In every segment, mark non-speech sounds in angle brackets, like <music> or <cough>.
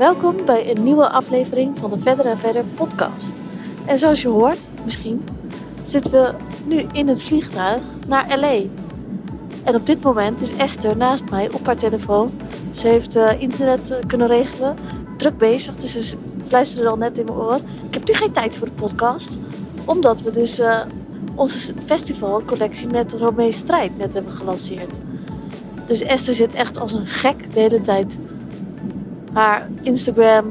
Welkom bij een nieuwe aflevering van de Verder en Verder podcast. En zoals je hoort, misschien, zitten we nu in het vliegtuig naar LA. En op dit moment is Esther naast mij op haar telefoon. Ze heeft uh, internet uh, kunnen regelen, druk bezig, dus ze fluisterde al net in mijn oor. Ik heb nu geen tijd voor de podcast, omdat we dus uh, onze festivalcollectie met Romee Strijd net hebben gelanceerd. Dus Esther zit echt als een gek de hele tijd haar Instagram,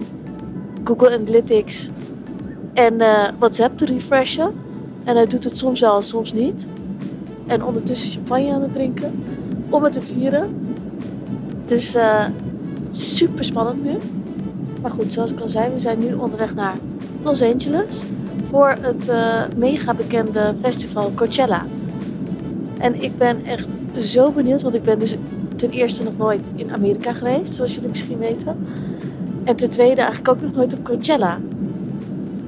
Google Analytics en uh, WhatsApp te refreshen. En hij doet het soms wel, soms niet. En ondertussen champagne aan het drinken om het te vieren. Dus uh, super spannend nu. Maar goed, zoals ik al zei, we zijn nu onderweg naar Los Angeles voor het uh, mega bekende festival Coachella. En ik ben echt zo benieuwd, want ik ben dus ten eerste nog nooit in Amerika geweest, zoals jullie misschien weten. En ten tweede eigenlijk ook nog nooit op Coachella.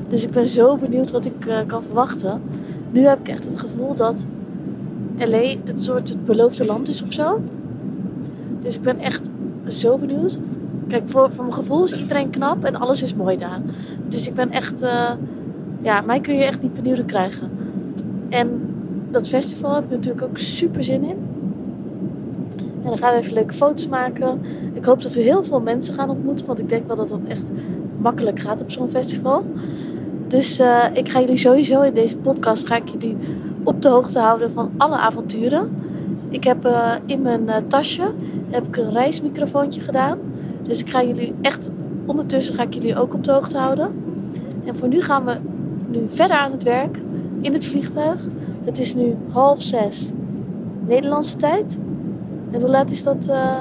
Dus ik ben zo benieuwd wat ik uh, kan verwachten. Nu heb ik echt het gevoel dat LA het soort het beloofde land is of zo. Dus ik ben echt zo benieuwd. Kijk, voor, voor mijn gevoel is iedereen knap en alles is mooi daar. Dus ik ben echt... Uh, ja, mij kun je echt niet benieuwd krijgen. En dat festival heb ik natuurlijk ook super zin in. En dan gaan we even leuke foto's maken. Ik hoop dat we heel veel mensen gaan ontmoeten. Want ik denk wel dat dat echt makkelijk gaat op zo'n festival. Dus uh, ik ga jullie sowieso in deze podcast ga ik jullie op de hoogte houden van alle avonturen. Ik heb uh, in mijn uh, tasje heb ik een reismicrofoontje gedaan. Dus ik ga jullie echt ondertussen ga ik jullie ook op de hoogte houden. En voor nu gaan we nu verder aan het werk in het vliegtuig. Het is nu half zes Nederlandse tijd. En hoe laat is dat? Uh,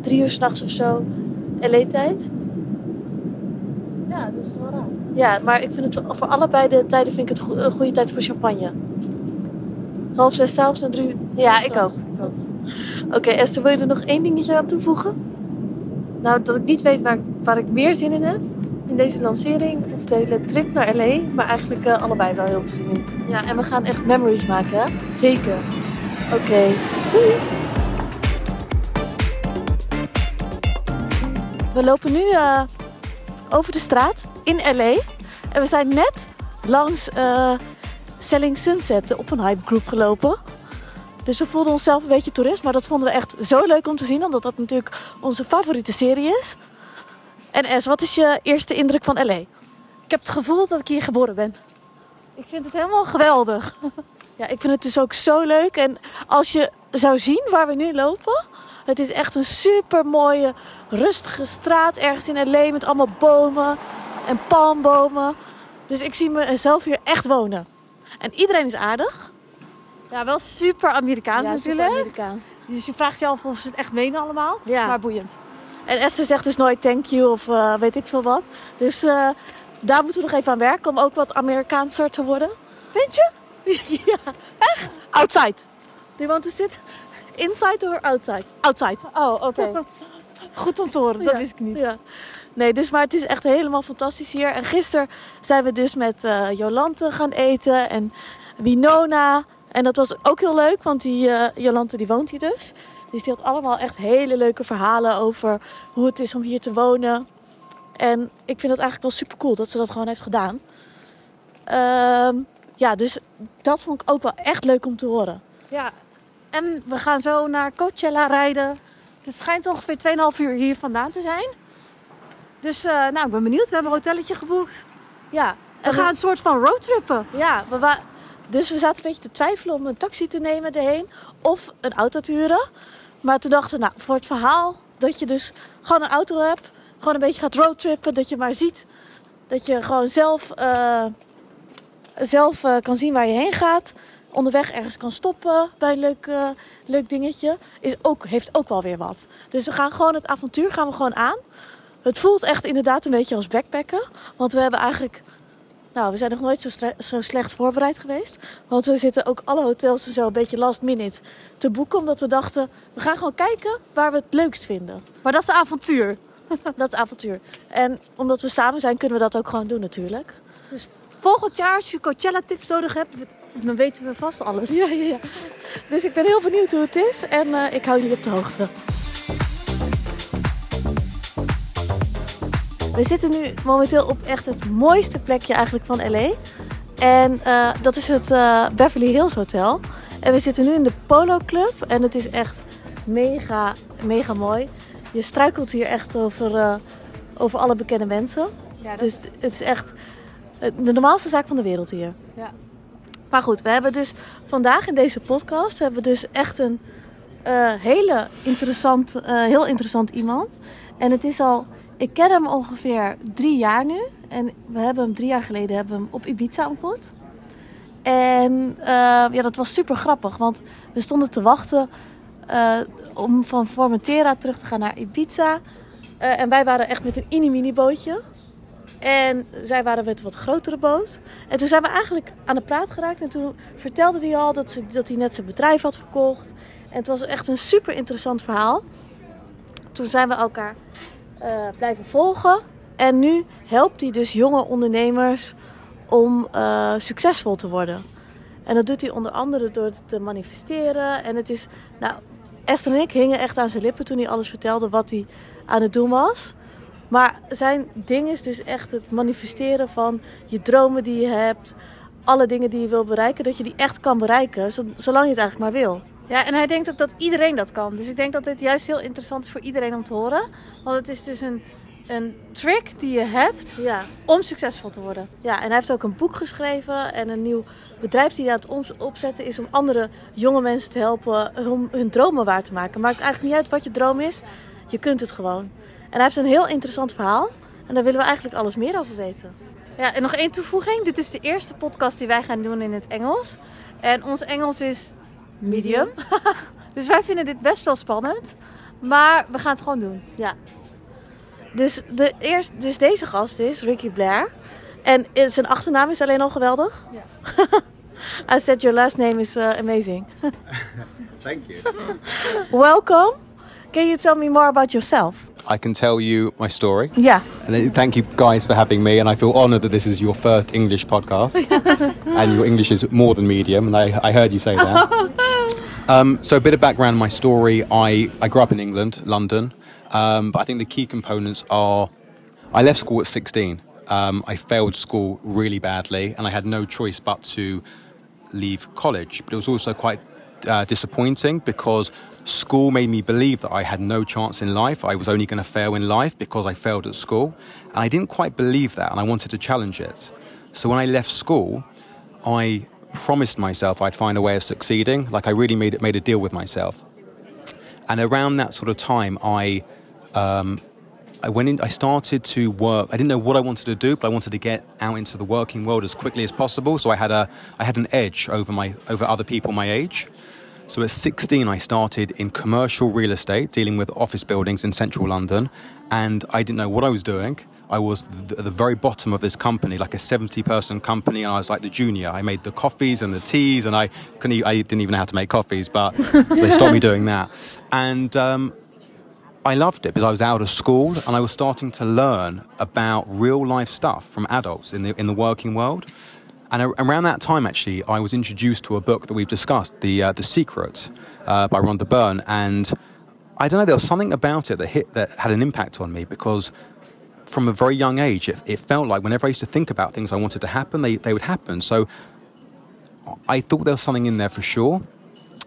drie uur s'nachts of zo. LA-tijd. Ja, dat is wel raar. Ja, maar ik vind het voor allebei de tijden vind ik het een goede tijd voor champagne. Half zes s'avonds en drie uur. Ja, ik ook. ook. Oké, okay, Esther, wil je er nog één dingetje aan toevoegen? Nou, dat ik niet weet waar, waar ik meer zin in heb in deze lancering of de hele trip naar LA, maar eigenlijk uh, allebei wel heel veel zin in. Ja, en we gaan echt memories maken, hè? Zeker. Oké, okay. doei! We lopen nu uh, over de straat in LA. En we zijn net langs uh, Selling Sunset, de Oppenhype Group, gelopen. Dus we voelden onszelf een beetje toerist. Maar dat vonden we echt zo leuk om te zien. Omdat dat natuurlijk onze favoriete serie is. En Es, wat is je eerste indruk van LA? Ik heb het gevoel dat ik hier geboren ben. Ik vind het helemaal geweldig. Ja, ik vind het dus ook zo leuk. En als je zou zien waar we nu lopen... Het is echt een super mooie, rustige straat ergens in LA met allemaal bomen en palmbomen. Dus ik zie mezelf hier echt wonen. En iedereen is aardig. Ja, wel super Amerikaans ja, natuurlijk. Super Amerikaans. Dus je vraagt je af of ze het echt menen allemaal. Ja. Maar boeiend. En Esther zegt dus nooit thank you of uh, weet ik veel wat. Dus uh, daar moeten we nog even aan werken om ook wat Amerikaanser te worden. Vind je? <laughs> ja, echt? Outside. Do you want to sit? Inside or outside? Outside. Oh, oké. Okay. <laughs> Goed om te horen, dat ja. wist ik niet. Ja. Nee, dus maar het is echt helemaal fantastisch hier. En gisteren zijn we dus met uh, Jolante gaan eten en Winona. En dat was ook heel leuk, want die uh, Jolante die woont hier dus. Dus die had allemaal echt hele leuke verhalen over hoe het is om hier te wonen. En ik vind het eigenlijk wel super cool dat ze dat gewoon heeft gedaan. Um, ja, dus dat vond ik ook wel echt leuk om te horen. Ja, en we gaan zo naar Coachella rijden. Het schijnt ongeveer 2,5 uur hier vandaan te zijn. Dus uh, nou, ik ben benieuwd. We hebben een hotelletje geboekt. Ja. We gaan we... een soort van roadtrippen. Ja, we wa- dus we zaten een beetje te twijfelen om een taxi te nemen erheen. Of een auto te huren. Maar toen dachten we, nou, voor het verhaal dat je dus gewoon een auto hebt. Gewoon een beetje gaat roadtrippen. Dat je maar ziet dat je gewoon zelf, uh, zelf uh, kan zien waar je heen gaat. Onderweg ergens kan stoppen bij een leuk, uh, leuk dingetje. Is ook, heeft ook wel weer wat. Dus we gaan gewoon het avontuur gaan we gewoon aan. Het voelt echt inderdaad een beetje als backpacken. Want we hebben eigenlijk... Nou, we zijn nog nooit zo, zo, slecht voorbereid geweest. Want we zitten ook alle hotels en zo een beetje last minute te boeken. Omdat we dachten, we gaan gewoon kijken waar we het leukst vinden. Maar dat is avontuur. <laughs> dat is avontuur. En omdat we samen zijn, kunnen we dat ook gewoon doen natuurlijk. Dus volgend jaar, als je Coachella tips nodig hebt, dan weten we vast alles. Ja, ja, ja. Dus ik ben heel benieuwd hoe het is. En uh, ik hou jullie op de hoogte. We zitten nu momenteel op echt het mooiste plekje eigenlijk van LA. En uh, dat is het uh, Beverly Hills Hotel. En we zitten nu in de Polo Club. En het is echt mega, mega mooi. Je struikelt hier echt over, over alle bekende mensen. Ja, Dus het is echt de normaalste zaak van de wereld hier. Ja. Maar goed, we hebben dus vandaag in deze podcast hebben we dus echt een hele interessant, heel interessant iemand. En het is al ik ken hem ongeveer drie jaar nu. En we hebben hem drie jaar geleden hebben hem op Ibiza ontmoet. En uh, ja, dat was super grappig. Want we stonden te wachten om van Formentera terug te gaan naar Ibiza. En wij waren echt met een mini-mini bootje. En zij waren met een wat grotere boot. En toen zijn we eigenlijk aan de praat geraakt. En toen vertelde hij al dat, dat hij net zijn bedrijf had verkocht. En het was echt een super interessant verhaal. Toen zijn we elkaar uh, blijven volgen. En nu helpt hij dus jonge ondernemers om uh, succesvol te worden. En dat doet hij onder andere door te manifesteren. En het is, nou, Esther en ik hingen echt aan zijn lippen toen hij alles vertelde wat hij aan het doen was. Maar zijn ding is dus echt het manifesteren van je dromen die je hebt. Alle dingen die je wil bereiken, dat je die echt kan bereiken, zolang je het eigenlijk maar wil. Ja, en hij denkt ook dat iedereen dat kan. Dus ik denk dat dit juist heel interessant is voor iedereen om te horen. Want het is dus een, een trick die je hebt ja. om succesvol te worden. Ja, en hij heeft ook een boek geschreven en een nieuw bedrijf die hij aan het opzetten is om andere jonge mensen te helpen om hun dromen waar te maken. Maakt eigenlijk niet uit wat je droom is, je kunt het gewoon. En hij heeft een heel interessant verhaal en daar willen we eigenlijk alles meer over weten. Ja, en nog één toevoeging. Dit is de eerste podcast die wij gaan doen in het Engels. En ons Engels is medium. <laughs> dus wij vinden dit best wel spannend. Maar we gaan het gewoon doen. Ja. Dus, de eerst, dus deze gast is Ricky Blair. En zijn achternaam is alleen al geweldig. Ja. <laughs> I said your last name is uh, amazing. <laughs> Thank you. Welcome. Can you tell me more about yourself? I can tell you my story. Yeah. And thank you guys for having me. And I feel honoured that this is your first English podcast. <laughs> and your English is more than medium. And I, I heard you say that. <laughs> um, so, a bit of background my story. I, I grew up in England, London. Um, but I think the key components are I left school at 16. Um, I failed school really badly. And I had no choice but to leave college. But it was also quite uh, disappointing because School made me believe that I had no chance in life. I was only going to fail in life because I failed at school. And I didn't quite believe that, and I wanted to challenge it. So when I left school, I promised myself I'd find a way of succeeding. Like I really made it, made a deal with myself. And around that sort of time, I um, I went in. I started to work. I didn't know what I wanted to do, but I wanted to get out into the working world as quickly as possible. So I had a I had an edge over my over other people my age. So at 16, I started in commercial real estate, dealing with office buildings in central London, and I didn't know what I was doing. I was at the very bottom of this company, like a 70 person company, and I was like the junior. I made the coffees and the teas, and I couldn't, I didn't even know how to make coffees, but so <laughs> they stopped me doing that. And um, I loved it because I was out of school and I was starting to learn about real life stuff from adults in the, in the working world. And around that time, actually, I was introduced to a book that we've discussed, The, uh, the Secret uh, by Rhonda Byrne. And I don't know, there was something about it that, hit, that had an impact on me because from a very young age, it, it, felt like whenever I used to think about things I wanted to happen, they, they would happen. So I thought there was something in there for sure.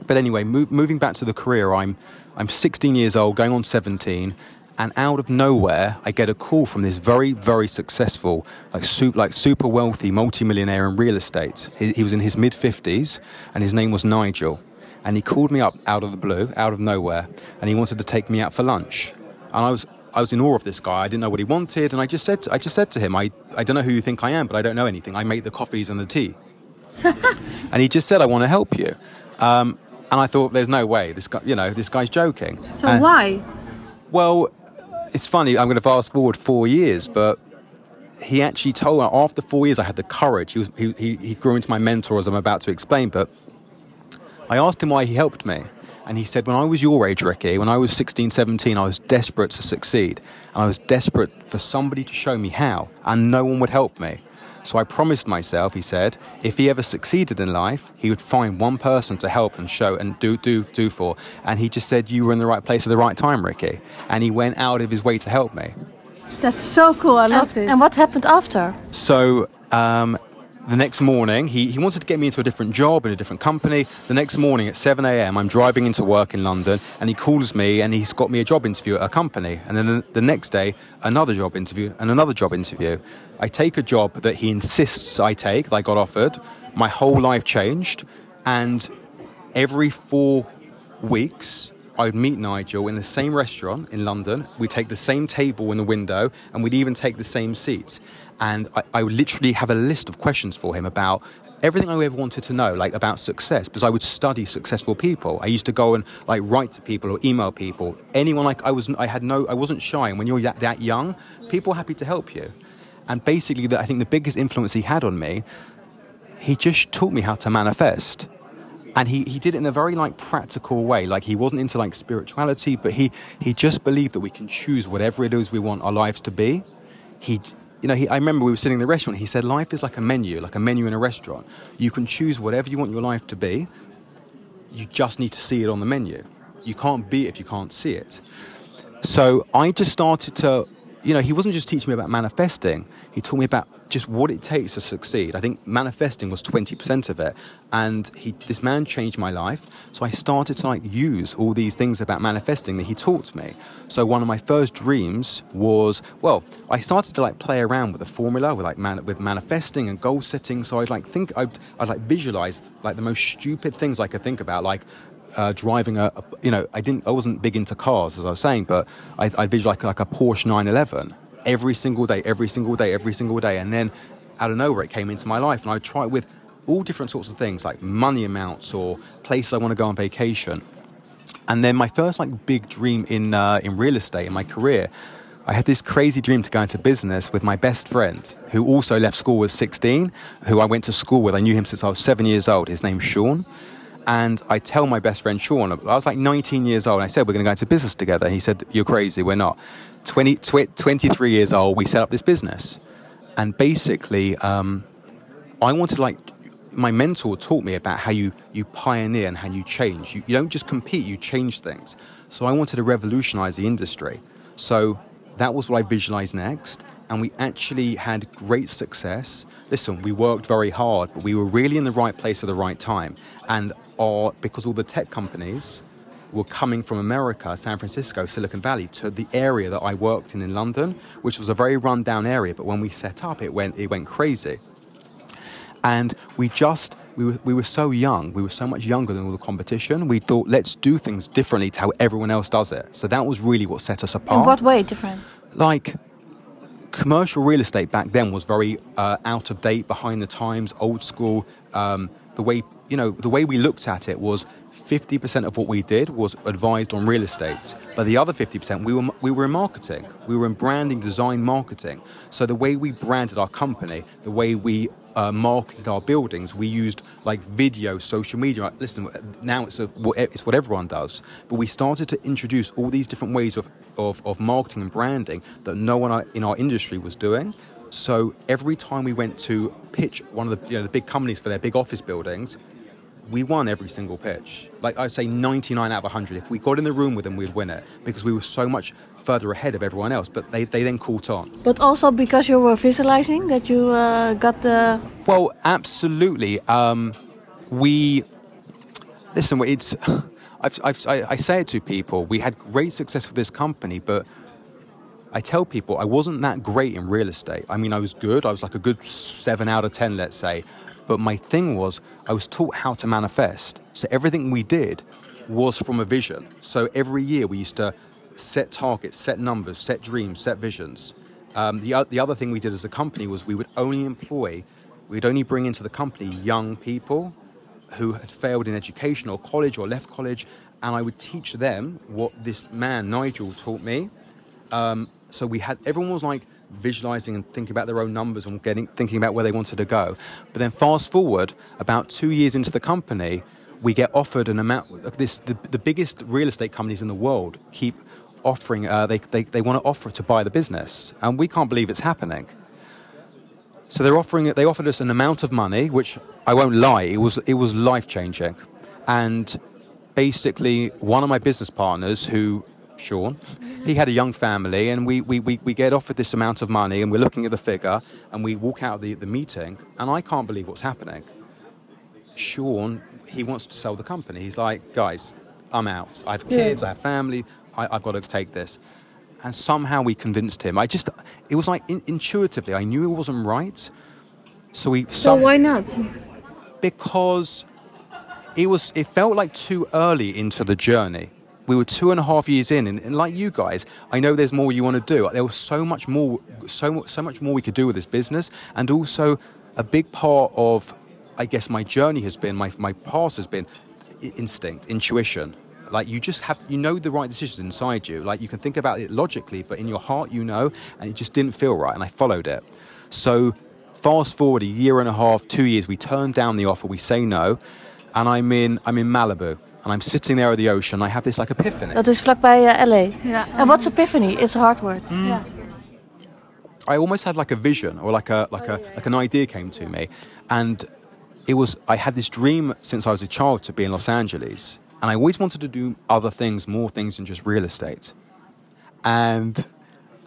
But anyway, moving back to the career, I'm, I'm 16 years old, going on 17, and out of nowhere, I get a call from this very, very successful, like, super, like super wealthy multimillionaire in real estate. He, he was in his mid 50s, and his name was Nigel. And he called me up out of the blue, out of nowhere, and he wanted to take me out for lunch. And I was, I was in awe of this guy. I didn't know what he wanted, and I just said, I just said to him, I, I don't know who you think I am, but I don't know anything. I make the coffees and the tea. <laughs> and he just said, I want to help you. Um, and I thought, there's no way. This guy, you know, this guy's joking. So and, why? Well, it's funny. I'm going to fast forward four years, but he actually told me after four years I had the courage. He, was, he, he, he grew into my mentor, as I'm about to explain. But I asked him why he helped me. And he said, When I was your age, Ricky, when I was 16, 17, I was desperate to succeed. And I was desperate for somebody to show me how. And no one would help me. So I promised myself, he said, if he ever succeeded in life, he would find one person to help and show and do, do, do for. And he just said, You were in the right place at the right time, Ricky. And he went out of his way to help me. That's so cool. I love and, this. And what happened after? So um, the next morning, he, he wanted to get me into a different job in a different company. The next morning at 7 a.m., I'm driving into work in London and he calls me and he's got me a job interview at a company. And then the, the next day, another job interview and another job interview. I take a job that he insists I take, that I got offered. My whole life changed. And every four weeks, I would meet Nigel in the same restaurant in London. We'd take the same table in the window and we'd even take the same seats and I, I, would literally have a list of questions for him about everything I ever wanted to know, like about success, because I would study successful people. I used to go and like write to people or email people. Anyone like I was, I had no, I wasn't shy. And when you're that, that young, people are happy to help you. And basically, the, I think the biggest influence he had on me, he just taught me how to manifest. And he, he did it in a very like practical way. Like he wasn't into like spirituality, but he, he just believed that we can choose whatever it is we want our lives to be. He you know, he, I remember we were sitting in the restaurant. He said, Life is like a menu, like a menu in a restaurant. You can choose whatever you want your life to be. You just need to see it on the menu. You can't be it if you can't see it. So I just started to you know, he wasn't just teaching me about manifesting. He taught me about just what it takes to succeed. I think manifesting was 20% of it. And he, this man changed my life. So I started to like use all these things about manifesting that he taught me. So one of my first dreams was, well, I started to like play around with the formula, with like man, with manifesting and goal setting. So I'd like think, I'd, I'd like visualize like the most stupid things I could think about, like uh, driving a, a, you know, I didn't, I wasn't big into cars as I was saying, but I, I visualized like, like a Porsche 911 every single day, every single day, every single day, and then out of nowhere it came into my life, and I it with all different sorts of things like money amounts or places I want to go on vacation. And then my first like big dream in uh, in real estate in my career, I had this crazy dream to go into business with my best friend, who also left school at 16, who I went to school with. I knew him since I was seven years old. His name's Sean. And I tell my best friend Sean, I was like 19 years old. And I said, We're going to go into business together. He said, You're crazy. We're not. 20, 23 years old, we set up this business. And basically, um, I wanted like, my mentor taught me about how you, you pioneer and how you change. You, you don't just compete, you change things. So I wanted to revolutionize the industry. So that was what I visualized next. And we actually had great success. Listen, we worked very hard, but we were really in the right place at the right time. And or because all the tech companies were coming from America, San Francisco, Silicon Valley, to the area that I worked in in London, which was a very run-down area. But when we set up, it went it went crazy. And we just we were, we were so young, we were so much younger than all the competition. We thought, let's do things differently to how everyone else does it. So that was really what set us apart. In what way different? Like commercial real estate back then was very uh, out of date, behind the times, old school. Um, the way you know, the way we looked at it was 50% of what we did was advised on real estate, but the other 50% we were we were in marketing, we were in branding, design, marketing. So the way we branded our company, the way we uh, marketed our buildings, we used like video, social media. Listen, now it's a, it's what everyone does, but we started to introduce all these different ways of, of, of marketing and branding that no one in our industry was doing. So every time we went to pitch one of the, you know, the big companies for their big office buildings, we won every single pitch. Like I'd say 99 out of 100. If we got in the room with them, we'd win it because we were so much further ahead of everyone else. But they, they then caught on. But also because you were visualizing that you uh, got the. Well, absolutely. Um, we listen. It's I've, I've, I, I say it to people. We had great success with this company, but I tell people I wasn't that great in real estate. I mean, I was good. I was like a good seven out of ten, let's say. But my thing was, I was taught how to manifest. So everything we did was from a vision. So every year we used to set targets, set numbers, set dreams, set visions. Um, the, the other thing we did as a company was we would only employ, we'd only bring into the company young people who had failed in education or college or left college, and I would teach them what this man, Nigel, taught me. Um, so we had, everyone was like, visualizing and thinking about their own numbers and getting thinking about where they wanted to go. But then fast forward about two years into the company, we get offered an amount. This the, the biggest real estate companies in the world keep offering. Uh, they they, they want to offer to buy the business, and we can't believe it's happening. So they're offering it. They offered us an amount of money, which I won't lie, it was it was life changing, and basically one of my business partners who Sean, he had a young family, and we, we, we, we get offered this amount of money, and we're looking at the figure, and we walk out of the, the meeting, and I can't believe what's happening. Sean, he wants to sell the company. He's like, guys, I'm out. I have kids, I have family, I, I've got to take this. And somehow we convinced him. I just, it was like in, intuitively, I knew it wasn't right. So we. So why not? Because it was, it felt like too early into the journey. We were two and a half years in, and, and like you guys, I know there's more you want to do. There was so much more, so so much more we could do with this business, and also a big part of, I guess, my journey has been, my my past has been instinct, intuition. Like you just have, you know, the right decisions inside you. Like you can think about it logically, but in your heart, you know, and it just didn't feel right, and I followed it. So fast forward a year and a half, two years, we turn down the offer, we say no, and I'm in I'm in Malibu, and I'm sitting there at the ocean. I have this like epiphany. Dat is vlakbij eh, LA. Ja. En what's epiphany? It's a hard word. Ja. I almost had like a vision or like a like a like an idea came to me, and it was I had this dream since I was a child to be in Los Angeles, and I always wanted to do other things, more things than just real estate, and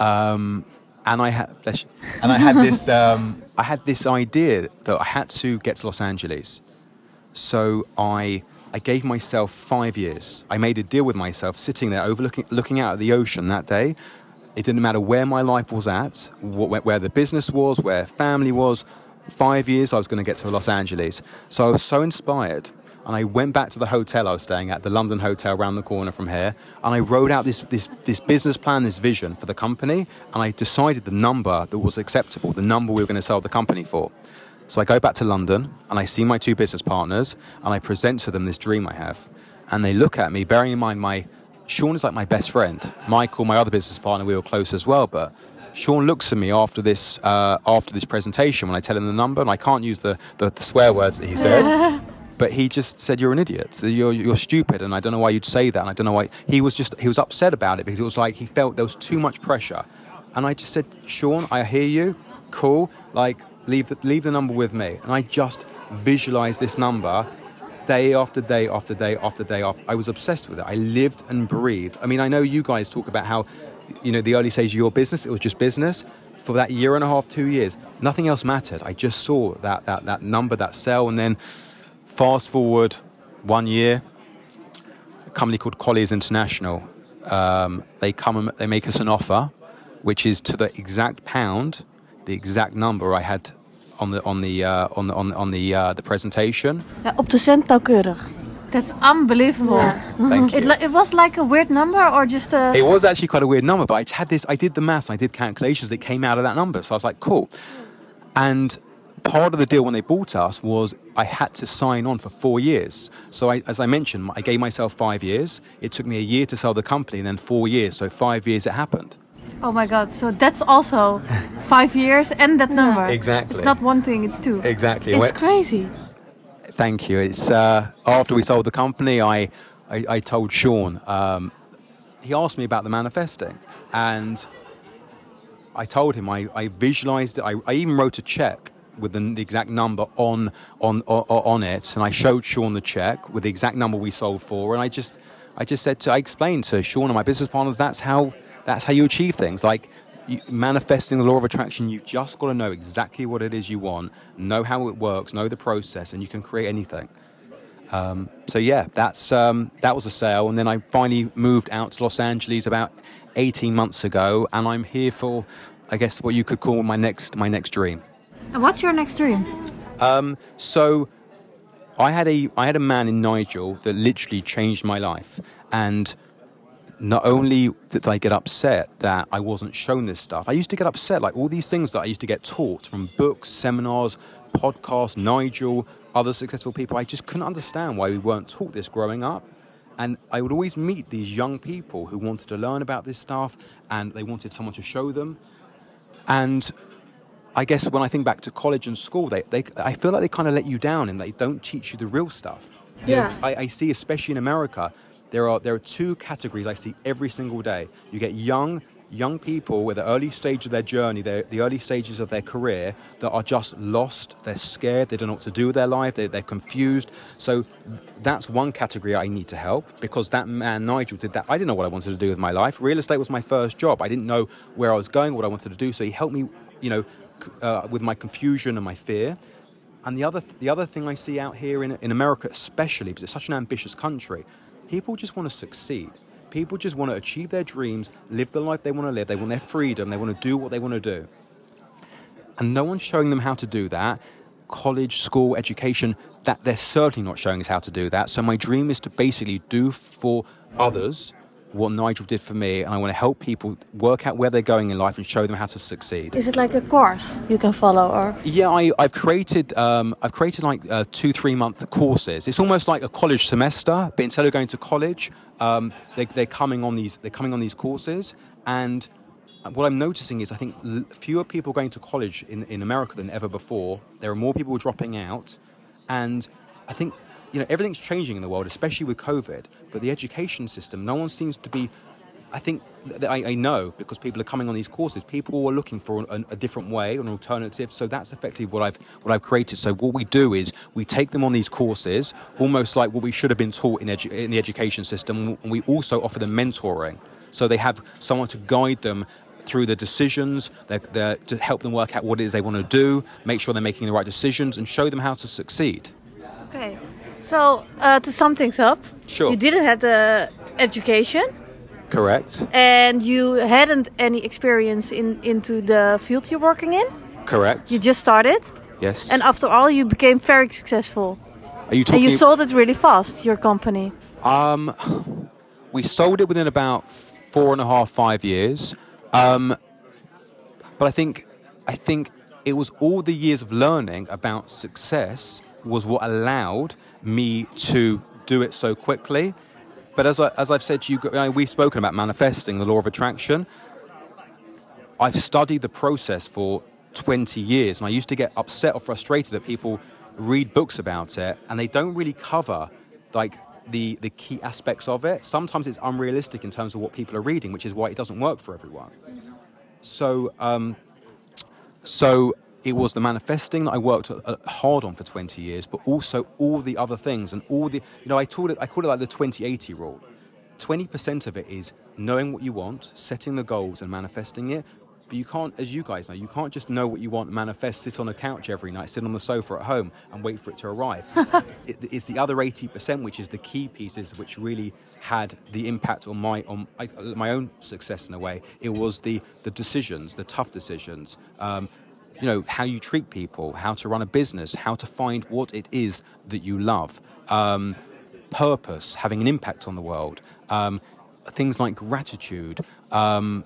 um, and I had bless you, and I had <laughs> this um, I had this idea that I had to get to Los Angeles, so I. I gave myself five years. I made a deal with myself, sitting there overlooking, looking out at the ocean that day. It didn't matter where my life was at, wh- where the business was, where family was. Five years, I was going to get to Los Angeles. So I was so inspired. And I went back to the hotel I was staying at, the London hotel around the corner from here. And I wrote out this, this, this business plan, this vision for the company. And I decided the number that was acceptable, the number we were going to sell the company for. So I go back to London and I see my two business partners and I present to them this dream I have. And they look at me, bearing in mind my Sean is like my best friend. Michael, my other business partner, we were close as well. But Sean looks at me after this uh, after this presentation when I tell him the number, and I can't use the, the, the swear words that he said. <laughs> But he just said, "You're an idiot. You're you're stupid." And I don't know why you'd say that. And I don't know why he was just he was upset about it because it was like he felt there was too much pressure. And I just said, "Sean, I hear you. Cool. Like leave the leave the number with me." And I just visualized this number day after day after day after day after I was obsessed with it. I lived and breathed. I mean, I know you guys talk about how, you know, the early stage of your business, it was just business. For that year and a half, two years, nothing else mattered. I just saw that that that number, that cell, and then fast forward one year, a company called Colliers International. Um, they come and they make us an offer, which is to the exact pound, the exact number I had on the on the uh, on the on, on the uh, the presentation. Ja, op de cent nauwkeurig. That's unbelievable. Thank you. It, it was like a weird number or just a. It was actually quite a weird number, but I had this. I did the maths. I did calculations that came out of that number. So I was like, cool. And part of the deal when they bought us was I had to sign on for four years. So I, as I mentioned, I gave myself five years. It took me a year to sell the company, and then four years. So five years it happened. Oh my god! So that's also five years and that number. Exactly. It's not one thing; it's two. Exactly. It's crazy. Thank you. It's uh, after we sold the company, I I, I told Sean. Um, he asked me about the manifesting, and I told him I, I visualized it. I, I even wrote a check with the, the exact number on on, on on it, and I showed Sean the check with the exact number we sold for, and I just I just said to I explained to Sean and my business partners that's how that's how you achieve things like. You, manifesting the law of attraction, you've just got to know exactly what it is you want, know how it works, know the process, and you can create anything. Um, so yeah, that's um, that was a sale, and then I finally moved out to Los Angeles about 18 months ago, and I'm here for, I guess, what you could call my next my next dream. And what's your next dream? Um, so I had a I had a man in Nigel that literally changed my life, and not only did I get upset that I wasn't shown this stuff, I used to get upset like all these things that I used to get taught from books, seminars, podcasts, Nigel, other successful people. I just couldn't understand why we weren't taught this growing up. And I would always meet these young people who wanted to learn about this stuff and they wanted someone to show them. And I guess when I think back to college and school, they, they I feel like they kind of let you down and they don't teach you the real stuff. You know, Yeah. I, I see, especially in America, there are there are two categories I see every single day. You get young, young people at the early stage of their journey, the early stages of their career, that are just lost, they're scared, they don't know what to do with their life, they, they're confused. So that's one category I need to help because that man, Nigel, did that. I didn't know what I wanted to do with my life. Real estate was my first job. I didn't know where I was going, what I wanted to do. So he helped me, you know, uh, with my confusion and my fear. And the other, the other thing I see out here in, in America, especially because it's such an ambitious country, people just want to succeed. People just want to achieve their dreams, live the life they want to live. They want their freedom. They want to do what they want to do. And no one's showing them how to do that. College, school, education, that they're certainly not showing us how to do that. So my dream is to basically do for others what Nigel did for me, and I want to help people work out where they're going in life and show them how to succeed. Is it like a course you can follow, or Yeah, I, I've created um, I've created like uh, two three month courses. It's almost like a college semester, but instead of going to college, um, they, they're coming on these they're coming on these courses. And what I'm noticing is I think l- fewer people going to college in, in America than ever before. There are more people dropping out, and I think you know everything's changing in the world, especially with COVID. But the education system, no one seems to be I think that I, I know because people are coming on these courses. People are looking for a, a different way, an alternative. So that's effectively what I've what I've created. So what we do is we take them on these courses, almost like what we should have been taught in, edu- in the education system, and we also offer them mentoring. So they have someone to guide them through the decisions, to help them work out what it is they want to do, make sure they're making the right decisions, and show them how to succeed. Okay. So uh, to sum things up, Sure. you didn't have the education Correct. and you hadn't any experience in into the field you're working in. Correct. You just started, yes. and after all, you became very successful. are you And talking? you sold it really fast, your company. Um, we sold it within about four and a half, five years. Um, but I think, I think it was all the years of learning about success was what allowed me to do it so quickly. But as, I, as I've said to you, you know, we've spoken about manifesting the law of attraction. I've studied the process for 20 years, and I used to get upset or frustrated that people read books about it and they don't really cover like the, the key aspects of it. Sometimes it's unrealistic in terms of what people are reading, which is why it doesn't work for everyone. So, um, so it was the manifesting that I worked uh, hard on for 20 years, but also all the other things and all the, you know, I called it, I called it like the 2080 rule. 20% of it is knowing what you want, setting the goals and manifesting it. But you can't, as you guys know, you can't just know what you want, manifest, sit on a couch every night, sit on the sofa at home and wait for it to arrive. <laughs> it, it's the other 80%, which is the key pieces, which really had the impact on my on my own success in a way. It was the the decisions, the tough decisions. Um, you know how you treat people, how to run a business, how to find what it is that you love. Um, purpose, having an impact on the world, um, things like gratitude, um,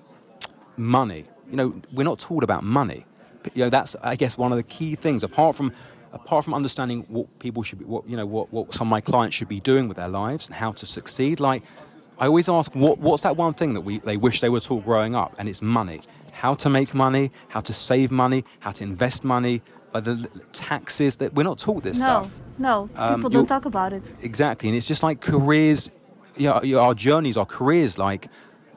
money. You know, we're not taught about money. But, you know, that's I guess one of the key things. Apart from apart from understanding what people should be, what you know, what, what some of my clients should be doing with their lives and how to succeed. Like, I always ask, what, what's that one thing that we they wish they were taught growing up? And it's money. How to make money, how to save money, how to invest money, like the, taxes. That we're not taught this No, stuff. no, Um, people don't talk about it. Exactly, and it's just like careers. Yeah, you know, our journeys, our careers. Like,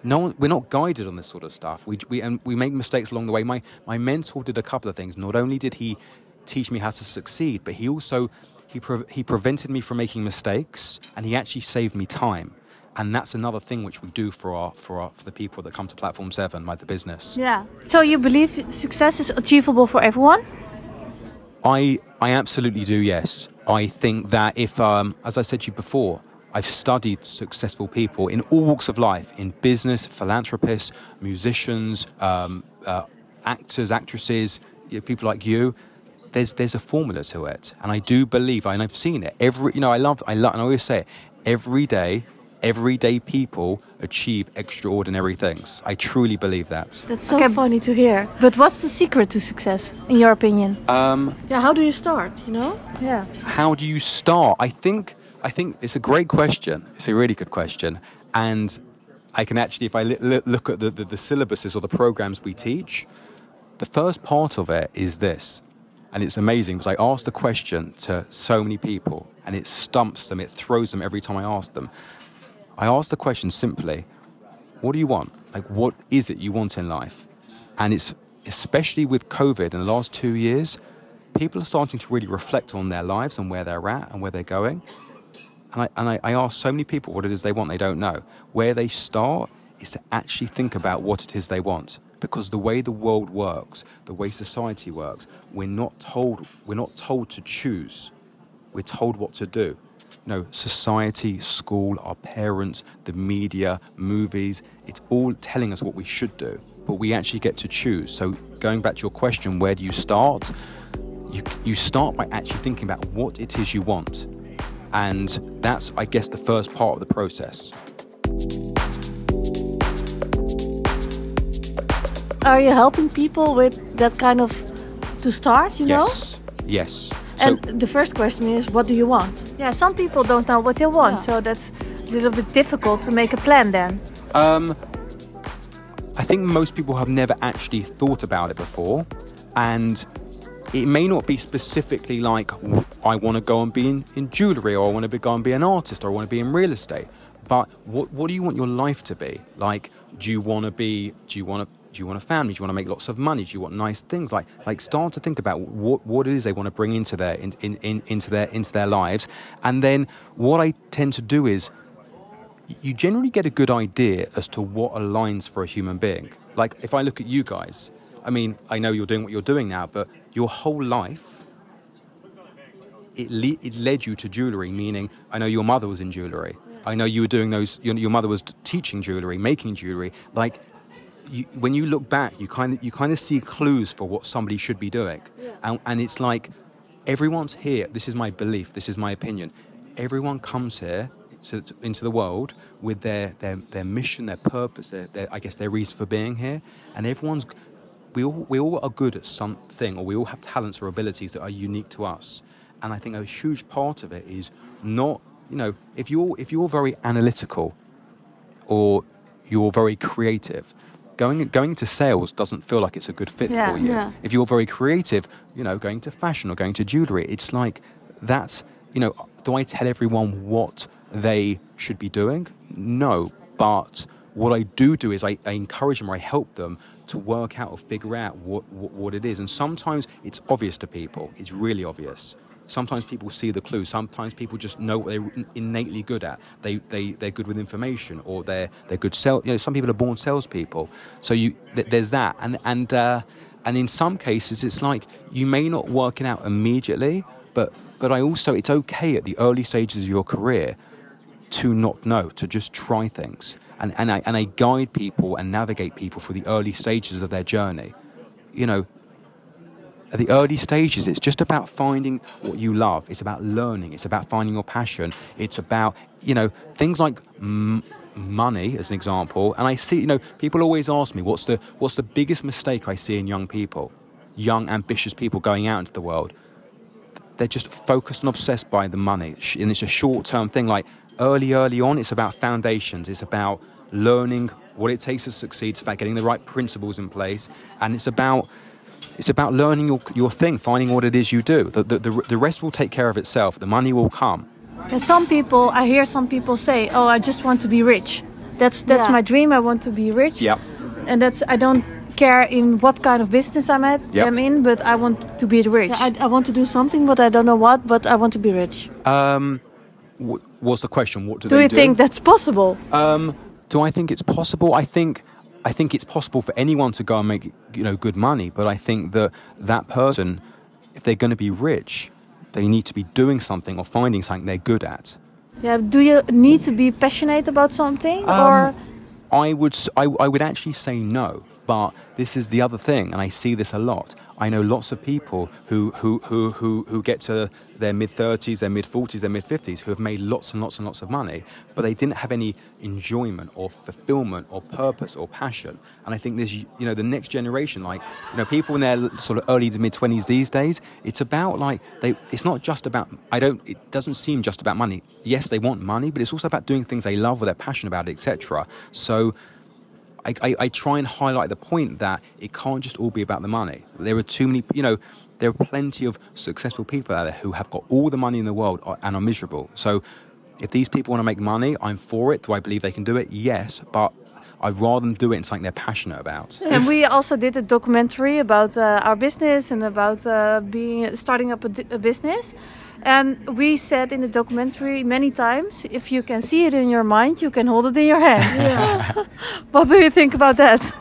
no one, we're not guided on this sort of stuff. We, we and we make mistakes along the way. My my mentor did a couple of things. Not only did he teach me how to succeed, but he also he pre- he prevented me from making mistakes, and he actually saved me time. And that's another thing which we do for our for our for the people that come to Platform Seven, like the business. Yeah. So you believe success is achievable for everyone? I I absolutely do. Yes, I think that if, um, as I said to you before, I've studied successful people in all walks of life, in business, philanthropists, musicians, um, uh, actors, actresses, you know, people like you. There's there's a formula to it, and I do believe, and I've seen it. Every you know, I love I love, and I always say it. Every day, everyday people achieve extraordinary things. I truly believe that. that's so Okay. funny to hear. But what's the secret to success, in your opinion? Um, Yeah, how do you start? You know? Yeah. how do you start? I think I think it's a great question. It's a really good question, and I can actually, if I li- li- look at the, the, the syllabuses or the programs we teach, the first part of it is this, and it's amazing because I ask the question to so many people, and it stumps them, it throws them every time I ask them. I ask the question simply, "What do you want?" Like, what is it you want in life? And it's especially with COVID in the last two years, people are starting to really reflect on their lives and where they're at and where they're going. And I, and I, I ask so many people what it is they want, they don't know. Where they start is to actually think about what it is they want. Because the way the world works, the way society works, we're not told, we're not told to choose. We're told what to do. You know, society, school, our parents, the media, movies, it's all telling us what we should do. But we actually get to choose. So going back to your question, where do you start? You, you start by actually thinking about what it is you want. And that's, I guess, the first part of the process. Are you helping people with that kind of to start, you know? yes. Yes. So, And the first question is, what do you want? Yeah, some people don't know what they want, Yeah. so that's a little bit difficult to make a plan then. Um, I think most people have never actually thought about it before, and it may not be specifically like I want to go and be in, in jewelry, or I want to go and be an artist, or I want to be in real estate. But what what do you want your life to be? Like, do you want to be? Do you want to? Do you want a family? Do you want to make lots of money? Do you want nice things? Like, like start to think about what, what it is they want to bring into their in, in, in, into their into their lives, and then what I tend to do is you generally get a good idea as to what aligns for a human being. Like if I look at you guys, I mean, I know you're doing what you're doing now, but your whole life, it, le- it led you to jewelry, meaning I know your mother was in jewelry. I know you were doing those, your, your mother was teaching jewelry, making jewelry. Like, you, when you look back, you kind of you kind of see clues for what somebody should be doing, and, and it's like everyone's here. This is my belief. This is my opinion. Everyone comes here to, to- into the world with their, their, their mission, their purpose, their, their I guess their reason for being here, and everyone's we all we all are good at something, or we all have talents or abilities that are unique to us. And I think a huge part of it is not you know if you're if you're very analytical or you're very creative. Going going to sales doesn't feel like it's a good fit Yeah, for you. yeah. If you're very creative, you know, going to fashion or going to jewelry, it's like that's you know, do I tell everyone what they should be doing? No, but what I do do is I, I encourage them or I help them to work out or figure out what, what, what it is. And sometimes it's obvious to people. It's really obvious. Sometimes people see the clue. Sometimes people just know what they're innately good at. They, they, they're good with information or they're, they're good sell. You know, some people are born salespeople. So you, th- there's that. And, and, uh, and in some cases, it's like you may not work it out immediately, but, but I also, it's okay at the early stages of your career to not know, to just try things. And, and, I, and I guide people and navigate people for the early stages of their journey. You know, at the early stages, it's just about finding what you love. It's about learning. It's about finding your passion. It's about, you know, things like m- money, as an example. And I see, you know, people always ask me, what's the, what's the biggest mistake I see in young people, young, ambitious people going out into the world? they're just focused and obsessed by the money. And it's a short term thing. Like early, early on, it's about foundations, it's about learning what it takes to succeed, it's about getting the right principles in place, and it's about. It's about learning your, your thing, finding what it is you do. The, the, the, the rest will take care of itself. The money will come. And some people, I hear some people say, "Oh, I just want to be rich. That's that's Yeah. my dream. I want to be rich." Yep. And that's I don't care in what kind of business I'm at. Yep. I'm in, but I want to be rich. I, I want to do something, but I don't know what, but I want to be rich. Um, wh- what's the question? What do, do they you do? think that's possible? Um, do I think it's possible? I think I think it's possible for anyone to go and make you know good money, but I think that that person, if they're going to be rich, they need to be doing something or finding something they're good at. Yeah. Do you need to be passionate about something, Um, or I would I, I would actually say no, but this is the other thing, and I see this a lot. I know lots of people who who who who, who get to their mid thirties, their mid forties, their mid fifties, who have made lots and lots and lots of money, but they didn't have any enjoyment or fulfillment or purpose or passion. And I think there's you know the next generation, like you know people in their sort of early to mid twenties these days, it's about like they. It's not just about. I don't. It doesn't seem just about money. Yes, they want money, but it's also about doing things they love or they're passionate about, etc. So. I, I, I try and highlight the point that it can't just all be about the money. There are too many, you know, there are plenty of successful people out there who have got all the money in the world and are miserable. So if these people want to make money, I'm for it. Do I believe they can do it? Yes. But I'd rather them do it in something they're passionate about. And we also did a documentary about uh, our business and about uh, being starting up a, a business. And we said in the documentary many times, if you can see it in your mind, you can hold it in your hand. <laughs> <laughs> what do you think about that?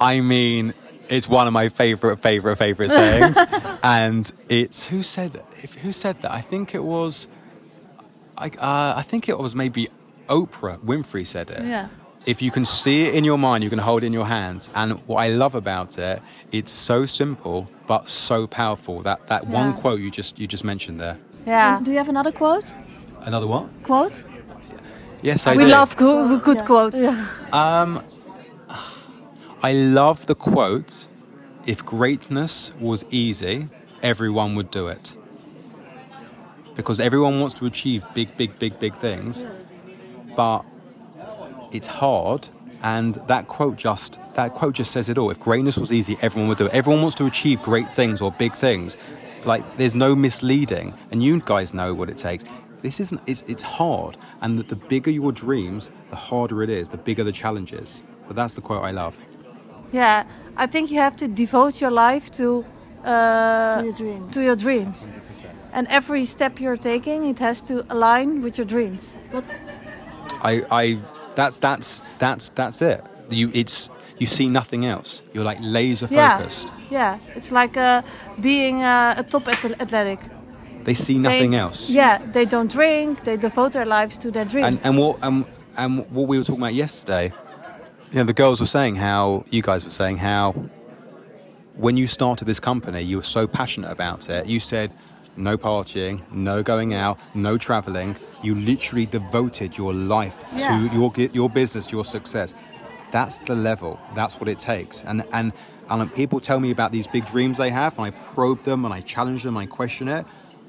I mean, it's one of my favorite, favorite, favorite sayings, <laughs> and it's who said if who said that? I think it was, I uh, I think it was maybe Oprah Winfrey said it. Yeah. If you can see it in your mind, you can hold it in your hands. And what I love about it, it's so simple but so powerful. That that one quote you just you just mentioned there. Yeah. Do you have another quote? Another what? Quote? Yes, I do. we do. love go- good Yeah. quotes. Um, I love the quote if greatness was easy, everyone would do it. Because everyone wants to achieve big, big, big, big things, but it's hard. And that quote just that quote just says it all. If greatness was easy, everyone would do it. Everyone wants to achieve great things or big things. Like there's no misleading, and you guys know what it takes. This isn't. It's, it's hard, and the, the bigger your dreams, the harder it is. The bigger the challenges. But that's the quote I love. Yeah, I think you have to devote your life to uh, To your dreams. to your dreams, and every step you're taking, it has to align with your dreams. But I, I that's that's that's that's it. You it's you see nothing else. You're like laser focused. Yeah, it's like uh, being uh, a top athletic. They see nothing They- else. Yeah, they don't drink. They devote their lives to their dream. And and what um and what we were talking about yesterday, you know, the girls were saying how you guys were saying how when you started this company, you were so passionate about it. You said no partying, no going out, no traveling. You literally devoted your life Yeah. to your your business, your success. That's the level. That's what it takes. And and and people tell me about these big dreams they have, and I probe them and I challenge them, and I question it.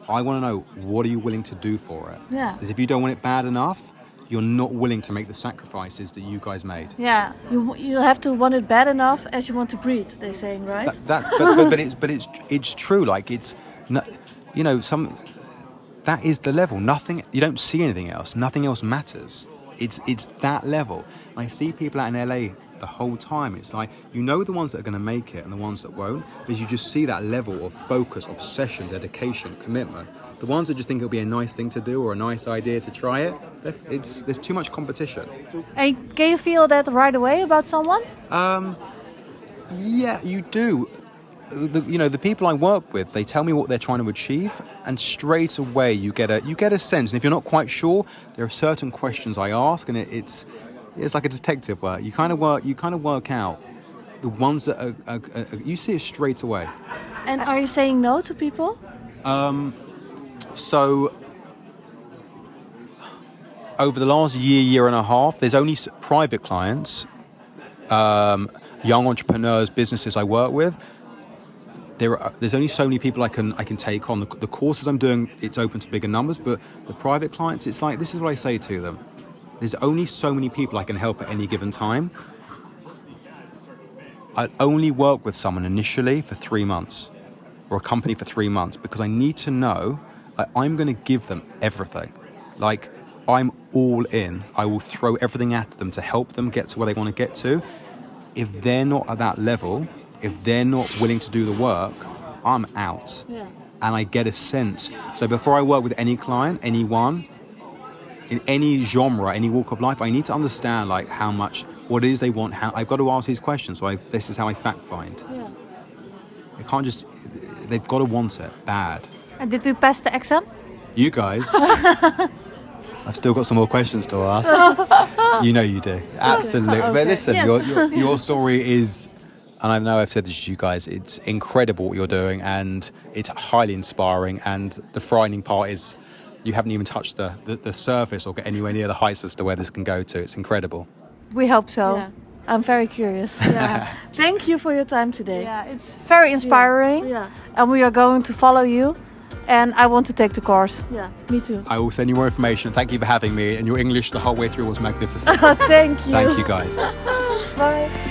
I want to know what are you willing to do for it? Yeah. Because if you don't want it bad enough, you're not willing to make the sacrifices that you guys made. yeah, you you have to want it bad enough as you want to breathe. They're saying, right? That, that but, but, but it's but it's it's true. Like it's, you know, some that is the level. Nothing. You don't see anything else. Nothing else matters. It's it's that level. I see people out in LA the whole time. It's like you know the ones that are going to make it and the ones that won't, because you just see that level of focus, obsession, dedication, commitment. The ones that just think it'll be a nice thing to do or a nice idea to try it, it's there's too much competition. and can you feel that right away about someone? Um, yeah, you do. The, you know, the people I work with, they tell me what they're trying to achieve, and straight away you get a you get a sense. And if you're not quite sure, there are certain questions I ask, and it, it's it's like a detective work. You kind of work you kind of work out the ones that are, are, are, you see it straight away. and are you saying no to people? So over the last year, year and a half, there's only private clients, um, young entrepreneurs, businesses I work with. There are, there's only so many people I can I can take on. The, the courses I'm doing, it's open to bigger numbers, but the private clients, it's like this is what I say to them. There's only so many people I can help at any given time. I only work with someone initially for three months or a company for three months because I need to know I'm going to give them everything. Like, I'm all in. I will throw everything at them to help them get to where they want to get to. If they're not at that level, if they're not willing to do the work, I'm out. Yeah. And I get a sense. So before I work with any client, anyone, in any genre, any walk of life, I need to understand like how much, what it is they want. How I've got to ask these questions. So I, this is how I fact find. Yeah. They can't just. They've got to want it bad. And did we pass the exam? You guys. <laughs> I've still got some more questions to ask. <laughs> you know you do. Absolutely. <laughs> But listen, Yes. your, your, your story is, and I know I've said this to you guys, it's incredible what you're doing and it's highly inspiring. And the frightening part is you haven't even touched the, the, the surface or get anywhere near the heights as to where this can go to. It's incredible. We hope so. Yeah. I'm very curious. <laughs> Yeah. Thank you for your time today. Yeah, it's very inspiring, Yeah. and we are going to follow you. And I want to take the course. Yeah. Me too. I will send you more information. Thank you for having me. And your English the whole way through was magnificent. <laughs> Thank you. Thank you guys. <laughs> Bye.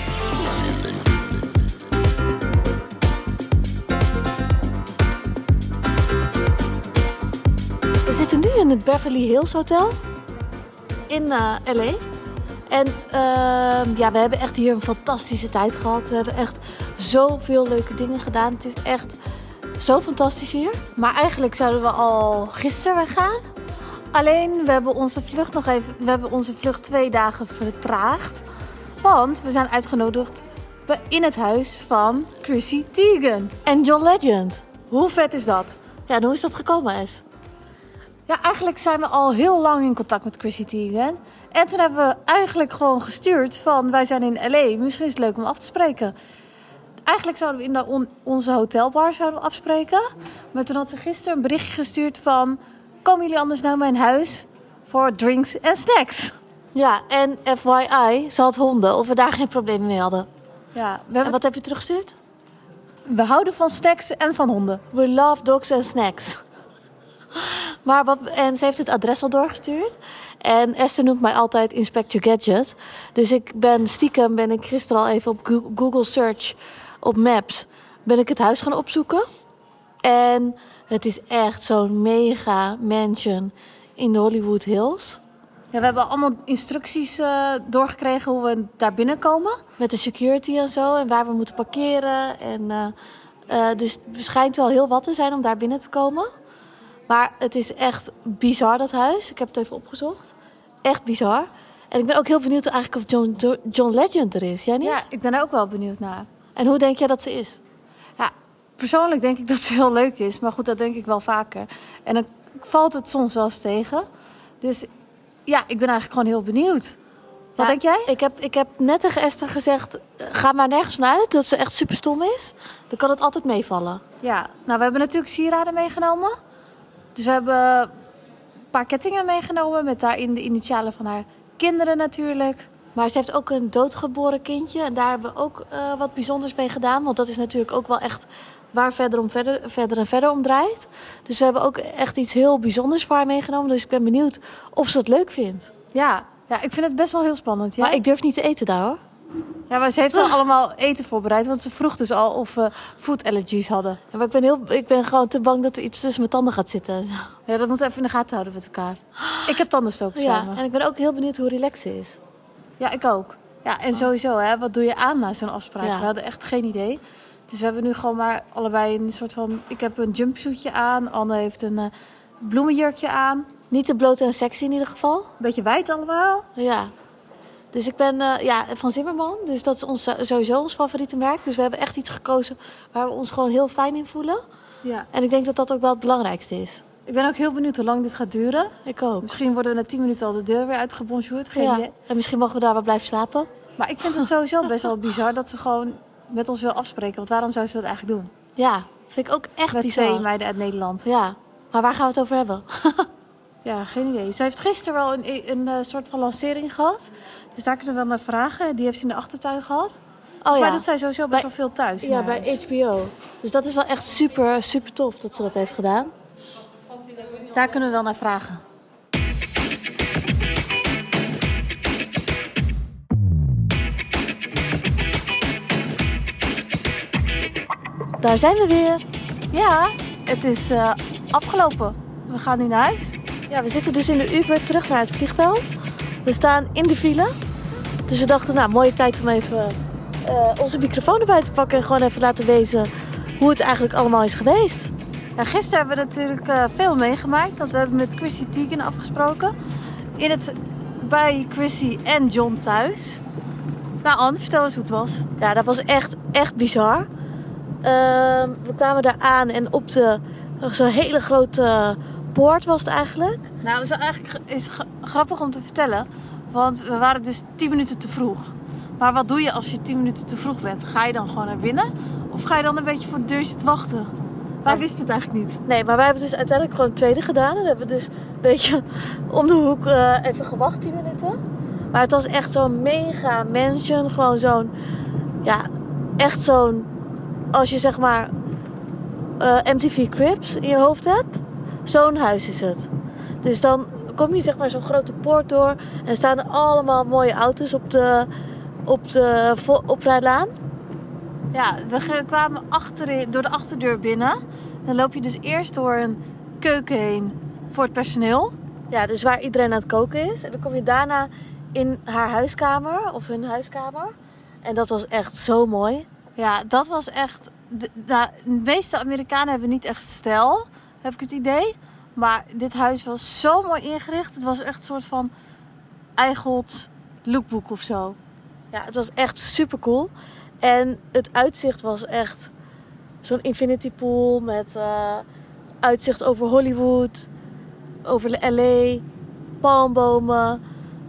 Beverly Hills Hotel in eh, LA. En ehm, ja, we hebben echt hier een fantastische tijd gehad. We hebben echt zoveel leuke dingen gedaan. Het is echt zo fantastisch hier. Maar eigenlijk zouden we al gisteren weggaan. Alleen we hebben onze vlucht nog even. We hebben onze vlucht twee dagen vertraagd. Want we zijn uitgenodigd in het huis van Chrissy Teigen. En John Legend. Hoe vet is dat? Ja, en hoe is dat gekomen, Es? Ja, eigenlijk zijn we al heel lang in contact met Chrissy Teigen. En toen hebben we eigenlijk gewoon gestuurd van wij zijn in LA. Misschien is het leuk om af te spreken. Eigenlijk zouden we in de on- onze hotelbar zouden we afspreken. Maar toen had ze gisteren een berichtje gestuurd van... Komen jullie anders naar mijn huis voor drinks en snacks? Ja, en FYI, ze had honden. Of we daar geen problemen mee hadden. Ja, we, En wat heb je teruggestuurd? we houden van snacks en van honden. We love dogs and snacks. Maar wat, en ze heeft het adres al doorgestuurd. En Esther noemt mij altijd Inspector Gadget. Dus ik ben stiekem, ben ik gisteren al even op Goo- Google Search, op Maps, ben ik het huis gaan opzoeken. En het is echt zo'n mega mansion in de Hollywood Hills. Ja, we hebben allemaal instructies eh, doorgekregen hoe we daar binnenkomen. Met de security en zo. En waar we moeten parkeren. En, eh, eh, dus het schijnt wel heel wat te zijn om daar binnen te komen. Maar het is echt bizar, dat huis. Ik heb het even opgezocht. Echt bizar. En ik ben ook heel benieuwd eigenlijk of John, John Legend er is. Jij niet? Ja, ik ben er ook wel benieuwd naar. En hoe denk jij dat ze is? Ja, persoonlijk denk ik dat ze heel leuk is. Maar goed, dat denk ik wel vaker. En dan valt het soms wel eens tegen. Dus ja, ik ben eigenlijk gewoon heel benieuwd. Wat Ja, denk jij? Ik heb, ik heb net tegen Esther gezegd... eh, ga maar nergens van uit dat ze echt super stom is. Dan kan het altijd meevallen. Ja, nou we hebben natuurlijk sieraden meegenomen. Dus we hebben een paar kettingen meegenomen met daarin de initialen van haar kinderen natuurlijk. Maar ze heeft ook een doodgeboren kindje. En daar hebben we ook eh, wat bijzonders mee gedaan. Want dat is natuurlijk ook wel echt waar verder, om verder, verder en verder om draait. Dus we hebben ook echt iets heel bijzonders voor haar meegenomen. Dus ik ben benieuwd of ze het leuk vindt. Ja, ja ik vind het best wel heel spannend. Ja, Maar ik durf niet te eten daar hoor. Ja maar ze heeft al allemaal eten voorbereid. Want ze vroeg dus al of we food allergies hadden. Ja, maar ik ben, heel, ik ben gewoon te bang dat er iets tussen mijn tanden gaat zitten. Ja, dat moeten we even in de gaten houden met elkaar. Ik heb tandenstokers Ja, en ik ben ook heel benieuwd hoe relaxed ze is. Ja, ik ook. Ja, en sowieso, hè, wat doe je aan na zo'n afspraak? Ja. We hadden echt geen idee. Dus we hebben nu gewoon maar allebei een soort van... Ik heb een jumpsuitje aan, Anne heeft een eh, bloemenjurkje aan. Niet te bloot en sexy in ieder geval. Een beetje wijd allemaal. Ja. Dus ik ben eh, ja, van Zimmerman. Dus dat is ons, sowieso ons favoriete merk. Dus we hebben echt iets gekozen waar we ons gewoon heel fijn in voelen. Ja. En ik denk dat dat ook wel het belangrijkste is. Ik ben ook heel benieuwd hoe lang dit gaat duren. Ik ook. Misschien worden we na 10 minuten al de deur weer uitgebonjourd. Geen Ja. idee. En misschien mogen we daar wel blijven slapen. Maar ik vind het sowieso best wel bizar dat ze gewoon met ons wil afspreken. Want waarom zou ze dat eigenlijk doen? Ja, vind ik ook echt Met bizar. twee meiden uit Nederland. Ja, maar waar gaan we het over hebben? <laughs> Ja, geen idee. Ze heeft gisteren wel een, een, eh, soort van lancering gehad. Dus daar kunnen we wel naar vragen. Die heeft ze in de achtertuin gehad. Oh mij ja, doet zij sowieso best Bij- wel veel thuis. ja bij huis. HBO. Dus dat is wel echt super, super tof dat ze dat heeft gedaan. Daar kunnen we wel naar vragen. Daar zijn we weer. Ja, het is eh, afgelopen. We gaan nu naar huis. Ja, we zitten dus in de Uber terug naar het vliegveld. We staan in de file. Dus we dachten, nou, mooie tijd om even eh, onze microfoon erbij te pakken. En gewoon even laten weten hoe het eigenlijk allemaal is geweest. Gisteren hebben we natuurlijk eh, veel meegemaakt. Want we hebben met Chrissy Teigen afgesproken. In het, bij Chrissy en John thuis. Nou Anne, vertel eens hoe het was. Ja, dat was echt, echt bizar. Ehm, we kwamen daar aan en op de zo'n hele grote poort was het eigenlijk. Nou, het is eigenlijk is gra- grappig om te vertellen. Want we waren dus 10 minuten te vroeg. Maar wat doe je als je 10 minuten te vroeg bent? Ga je dan gewoon naar binnen? Of ga je dan een beetje voor de deur zitten wachten? Wij Ja. wisten het eigenlijk niet. Nee, maar wij hebben dus uiteindelijk gewoon het tweede gedaan. En hebben we dus een beetje <laughs> om de hoek eh, even gewacht, 10 minuten. Maar het was echt zo'n mega mansion. Gewoon zo'n, ja, echt zo'n, als je zeg maar eh, MTV Cribs in je hoofd hebt. Zo'n huis is het. Dus dan kom je zeg maar zo'n grote poort door. En staan er allemaal mooie auto's op de, op de oprijlaan. Ja, we kwamen achterin, door de achterdeur binnen. Dan loop je dus eerst door een keuken heen voor het personeel. Ja, dus waar iedereen aan het koken is. En dan kom je daarna in haar huiskamer, of hun huiskamer. En dat was echt zo mooi. Ja, dat was echt. De, nou, de meeste Amerikanen hebben niet echt stijl, heb ik het idee. Maar dit huis was zo mooi ingericht. Het was echt een soort van Eichelt lookbook of zo. Ja, het was echt super cool. En het uitzicht was echt zo'n infinity pool met eh, uitzicht over Hollywood, over LA, palmbomen.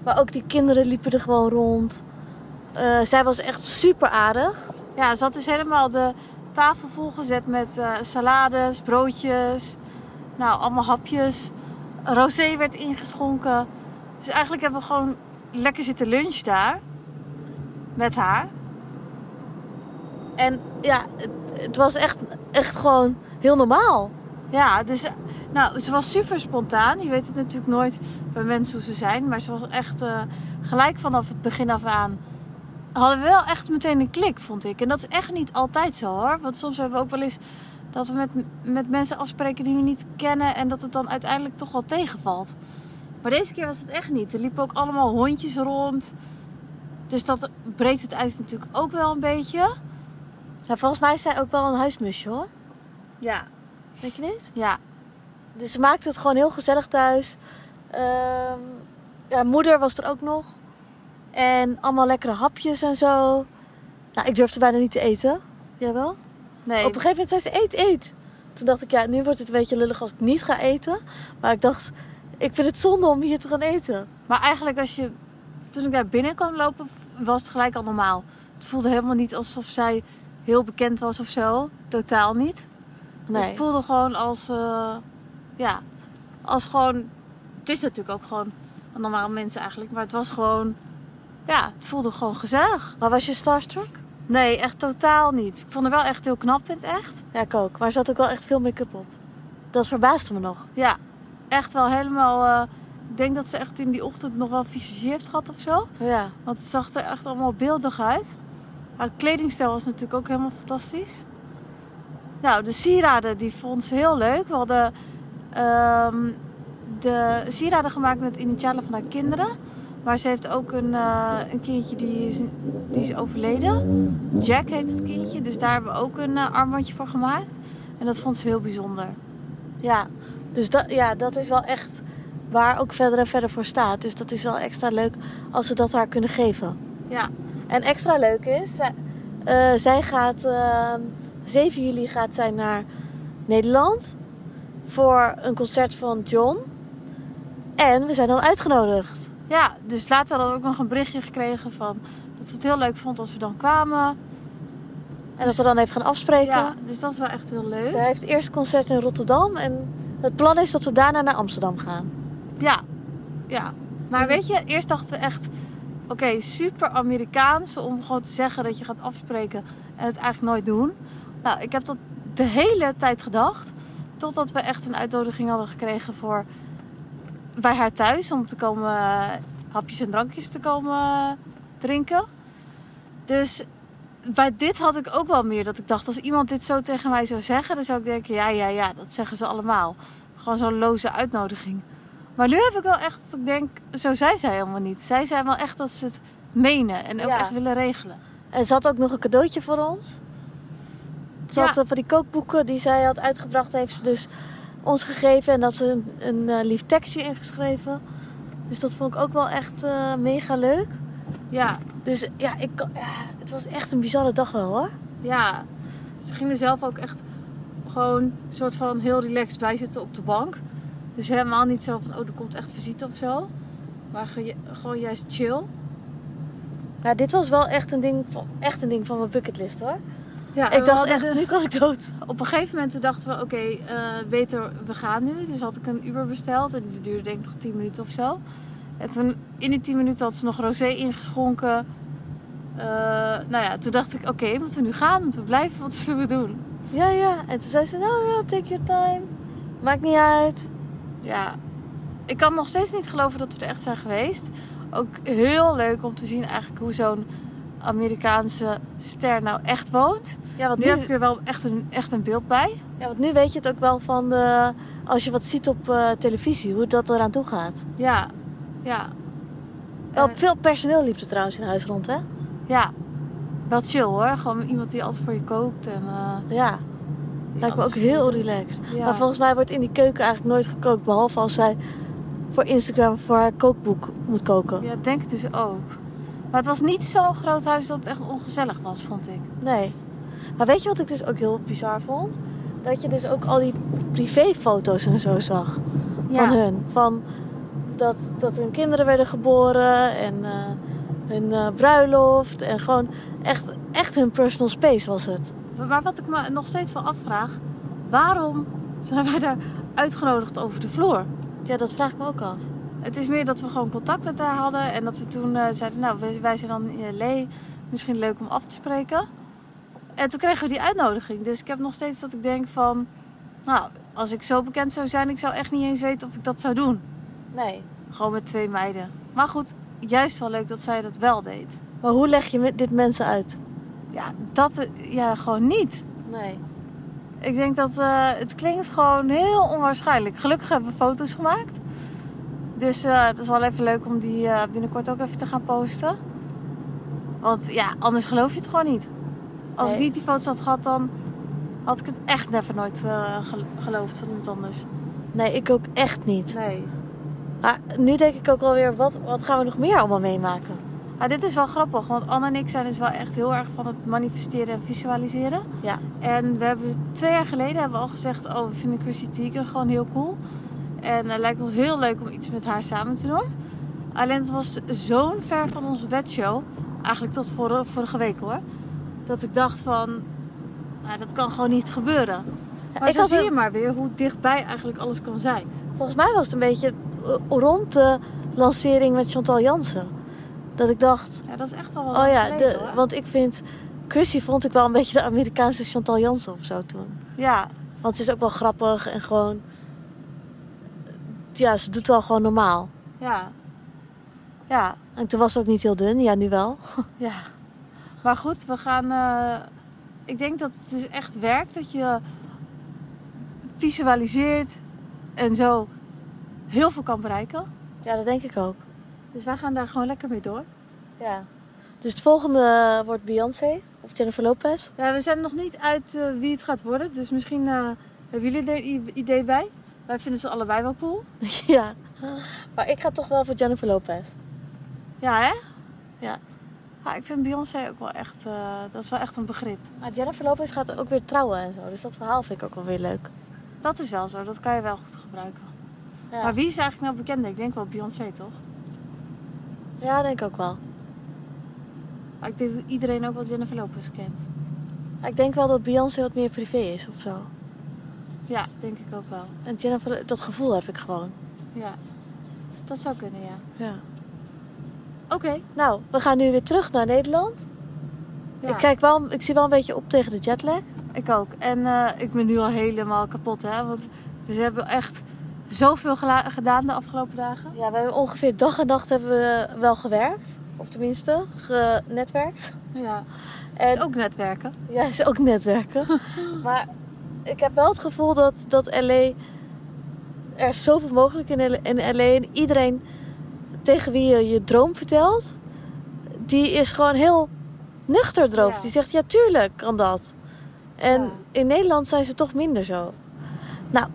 Maar ook die kinderen liepen er gewoon rond. Eh, zij was echt super aardig. Ja, ze had dus helemaal de tafel volgezet met eh, salades, broodjes, nou allemaal hapjes. Rosé werd ingeschonken. Dus eigenlijk hebben we gewoon lekker zitten lunch daar. Met haar. En ja, het, het was echt, echt gewoon heel normaal. Ja, dus nou, ze was super spontaan. Je weet het natuurlijk nooit bij mensen hoe ze zijn. Maar ze was echt eh, gelijk vanaf het begin af aan. Hadden we wel echt meteen een klik, vond ik. En dat is echt niet altijd zo hoor. Want soms hebben we ook wel eens dat we met, met mensen afspreken die we niet kennen. En dat het dan uiteindelijk toch wel tegenvalt. Maar deze keer was het echt niet. Er liepen ook allemaal hondjes rond. Dus dat breekt het ijs natuurlijk ook wel een beetje. Ja, volgens mij is zij ook wel een huismusje hoor. Ja. Denk je niet? Ja. Dus ze maakte het gewoon heel gezellig thuis. Ehm, ja, moeder was er ook nog. En allemaal lekkere hapjes en zo. Nou, ik durfde bijna niet te eten. Jij wel? Nee. Op een gegeven moment zei ze, eet, eet. Toen dacht ik, ja, nu wordt het een beetje lullig als ik niet ga eten. Maar ik dacht, ik vind het zonde om hier te gaan eten. Maar eigenlijk als je... Toen ik daar binnen kwam lopen, was het gelijk al normaal. Het voelde helemaal niet alsof zij heel bekend was of zo. Totaal niet. Nee. Het voelde gewoon als... eh, ja, als gewoon... Het is natuurlijk ook gewoon een normaal mensen eigenlijk. Maar het was gewoon... Ja, het voelde gewoon gezellig. Maar was je starstruck? Nee, echt totaal niet. Ik vond het wel echt heel knap in het echt. Ja, ik ook. Maar er zat ook wel echt veel make-up op. Dat verbaasde me nog. Ja, echt wel helemaal... eh, ik denk dat ze echt in die ochtend nog wel visagie heeft gehad of zo. Ja. Want het zag er echt allemaal beeldig uit. Maar de kledingstijl was natuurlijk ook helemaal fantastisch. Nou, de sieraden die vond ze heel leuk. We hadden ehm, de sieraden gemaakt met initialen van haar kinderen. Maar ze heeft ook een, eh, een kindje die is, die is overleden. Jack heet het kindje. Dus daar hebben we ook een eh, armbandje voor gemaakt. En dat vond ze heel bijzonder. Ja. Dus dat, ja, dat is wel echt waar ook verder en verder voor staat. Dus dat is wel extra leuk als ze dat haar kunnen geven. Ja, En extra leuk is, zij, eh, zij gaat ehm 7 juli gaat zij naar Nederland voor een concert van John. En we zijn dan uitgenodigd. Ja dus later hadden we ook nog een berichtje gekregen van... dat ze het heel leuk vond als we dan kwamen. En dat we dan even gaan afspreken. Ja, dus dat is wel echt heel leuk. Zij heeft eerst concert in Rotterdam en het plan is dat we daarna naar Amsterdam gaan. Ja, ja. Maar weet je, eerst dachten we echt... Oké, super Amerikaans om gewoon te zeggen dat je gaat afspreken en het eigenlijk nooit doen. Nou, ik heb dat de hele tijd gedacht. Totdat we echt een uitnodiging hadden gekregen voor bij haar thuis om te komen eh, hapjes en drankjes te komen drinken. Dus bij dit had ik ook wel meer dat ik dacht, als iemand dit zo tegen mij zou zeggen, dan zou ik denken, ja, ja, ja, dat zeggen ze allemaal. Gewoon zo'n loze uitnodiging. Maar nu heb ik wel echt, dat ik denk, zo zei zij helemaal niet. Zij zei wel echt dat ze het menen en ook Ja. echt willen regelen. En ze had ook nog een cadeautje voor ons. Ze Ja. had eh, van die kookboeken die zij had uitgebracht, heeft ze dus ons gegeven. En dat ze een, een eh, lief tekstje ingeschreven. Dus dat vond ik ook wel echt eh, mega leuk. Ja, Dus ja, ik, ja, het was echt een bizarre dag wel hoor. ja. Ze ging er zelf ook echt gewoon een soort van heel relaxed bij zitten op de bank. Dus helemaal niet zo van, oh, er komt echt visite of zo. Maar ge- gewoon juist chill. Ja, dit was wel echt een ding van, echt een ding van mijn bucketlist hoor. Ja, ik dacht echt, nu kan ik dood. <laughs> Op een gegeven moment dachten we, oké, eh, beter, we gaan nu. Dus had ik een Uber besteld en die duurde denk ik nog 10 minuten of zo. En toen, in die 10 minuten had ze nog rosé ingeschonken. Eh, nou ja, toen dacht ik, oké, moeten we nu gaan? Moeten we blijven? Wat zullen we doen? Ja, ja. En toen zei ze, nou, no, take your time. Maakt niet uit. Ja, ik kan nog steeds niet geloven dat we er echt zijn geweest. Ook heel leuk om te zien eigenlijk hoe zo'n Amerikaanse ster nou echt woont. Ja, want Nu nu, heb ik er wel echt een, echt een beeld bij. ja, want nu weet je het ook wel van de, als je wat ziet op eh, televisie, hoe dat eraan toe gaat. Ja, ja. Wel, Eh, veel personeel liep er trouwens in huis rond, hè? Ja, wel chill hoor. Gewoon iemand die altijd voor je kookt. En, eh, Ja. Lijkt me ook heel relaxed. Ja. Maar volgens mij wordt in die keuken eigenlijk nooit gekookt. Behalve als zij voor Instagram voor haar kookboek moet koken. Ja, dat denk ik dus ook. Maar het was niet zo'n groot huis dat het echt ongezellig was, vond ik. Nee. Maar weet je wat ik dus ook heel bizar vond? Dat je dus ook al die privéfoto's en zo zag. Van hun. Van dat, dat hun kinderen werden geboren en eh, hun eh, bruiloft. En gewoon echt, echt hun personal space was het. Maar wat ik me nog steeds wel afvraag, waarom zijn wij daar uitgenodigd over de vloer? Ja, dat vraag ik me ook af. Het is meer dat we gewoon contact met haar hadden en dat we toen eh, zeiden, nou wij, wij zijn dan in LA, misschien leuk om af te spreken. En toen kregen we die uitnodiging. Dus ik heb nog steeds dat ik denk van, nou, als ik zo bekend zou zijn, ik zou echt niet eens weten of ik dat zou doen. Nee. Gewoon met twee meiden. Maar goed, juist wel leuk dat zij dat wel deed. Maar hoe leg je dit mensen uit? Ja, dat ja, gewoon niet. Nee. Ik denk dat eh, het klinkt gewoon heel onwaarschijnlijk. Gelukkig hebben we foto's gemaakt. Dus eh, het is wel even leuk om die eh, binnenkort ook even te gaan posten. Want ja, anders geloof je het gewoon niet. Als ik Nee. niet die foto's had gehad, dan had ik het echt never nooit eh, gel- geloofd van iemand anders. Nee, ik ook echt niet. Nee. Maar nu denk ik ook wel weer, wat, wat gaan we nog meer allemaal meemaken? Maar dit is wel grappig, want Anne en ik zijn dus wel echt heel erg van het manifesteren en visualiseren. Ja. En we hebben twee jaar geleden hebben we al gezegd, oh we vinden Chrissy Teigen gewoon heel cool. En het lijkt ons heel leuk om iets met haar samen te doen. Alleen het was zo'n ver van onze bedshow, eigenlijk tot vorige, vorige week hoor. Dat ik dacht van, nou, dat kan gewoon niet gebeuren. Maar ik zo zie een- je maar weer hoe dichtbij eigenlijk alles kan zijn. Volgens mij was het een beetje eh, rond de lancering met Chantal Jansen. Dat ik dacht, Ja, dat is echt al wel oh ja, geleden, de, want ik vind... Chrissy vond ik wel een beetje de Amerikaanse Chantal Jansen of zo toen. Ja, Want ze is ook wel grappig en gewoon... Ja, ze doet wel gewoon normaal. ja. Ja, En toen was ze ook niet heel dun. Ja, nu wel. <laughs> Ja, maar goed, we gaan. eh, ik denk dat het dus echt werkt dat je visualiseert en zo heel veel kan bereiken. Ja, dat denk ik ook. Dus wij gaan daar gewoon lekker mee door. Ja. Dus het volgende wordt Beyoncé of Jennifer Lopez. Ja, we zijn nog niet uit eh, wie het gaat worden, dus misschien eh, hebben jullie er idee bij. Wij vinden ze allebei wel cool. <laughs> ja. Maar ik ga toch wel voor Jennifer Lopez. Ja, hè? Ja. Ja, ik vind Beyoncé ook wel echt, eh, dat is wel echt een begrip. Maar Jennifer Lopez gaat ook weer trouwen en zo. Dus dat verhaal vind ik ook wel weer leuk. Dat is wel zo, dat kan je wel goed gebruiken. Ja, Maar wie is eigenlijk nou bekender? Ik denk wel Beyoncé, toch? ja denk ik ook wel. Maar ik denk dat iedereen ook wel Jennifer Lopez kent. Ik denk wel dat Beyoncé wat meer privé is of zo. Ja, denk ik ook wel. En Jennifer, dat gevoel heb ik gewoon. Ja, dat zou kunnen, ja. Ja. Oké. Nou, we gaan nu weer terug naar Nederland. Ja, Ik, kijk wel, ik zie wel een beetje op tegen de jetlag. ik ook. En eh, ik ben nu al helemaal kapot, hè. Want we hebben echt zoveel gedaan de afgelopen dagen. Ja, we hebben ongeveer dag en nacht hebben we wel gewerkt. Of tenminste, genetwerkt. Ja. En is ook netwerken. Ja, is ook netwerken. <laughs> maar ik heb wel het gevoel dat, dat LA... Er is zoveel mogelijk in LA, in LA. En iedereen tegen wie je je droom vertelt... Die is gewoon heel nuchter erover. Ja. Die zegt, ja tuurlijk kan dat. En Ja. in Nederland zijn ze toch minder zo. Nou,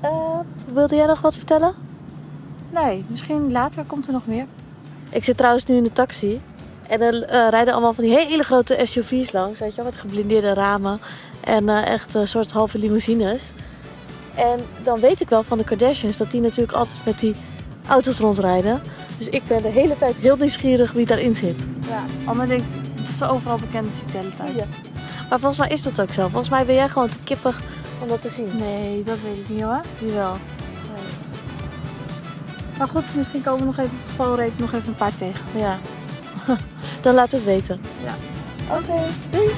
eh, wilde jij nog wat vertellen? Nee, misschien later komt er nog meer. Ik zit trouwens nu in de taxi. En er eh, rijden allemaal van die hele grote SUV's langs. Weet je wel, met geblindeerde ramen. En eh, echt een soort halve limousines. En dan weet ik wel van de Kardashians dat die natuurlijk altijd met die auto's rondrijden. Dus ik ben de hele tijd heel nieuwsgierig wie daarin zit. Ja. Anne denkt dat ze overal bekend is tijd. Ja. Maar volgens mij is dat ook zo. Volgens mij ben jij gewoon te kippig om dat te zien. Nee, dat weet ik niet hoor. Nu wel. Maar goed, misschien komen we nog even op de valreep nog even een paar tegen. Ja. <laughs> dan laat het weten. Ja. Oké, doei.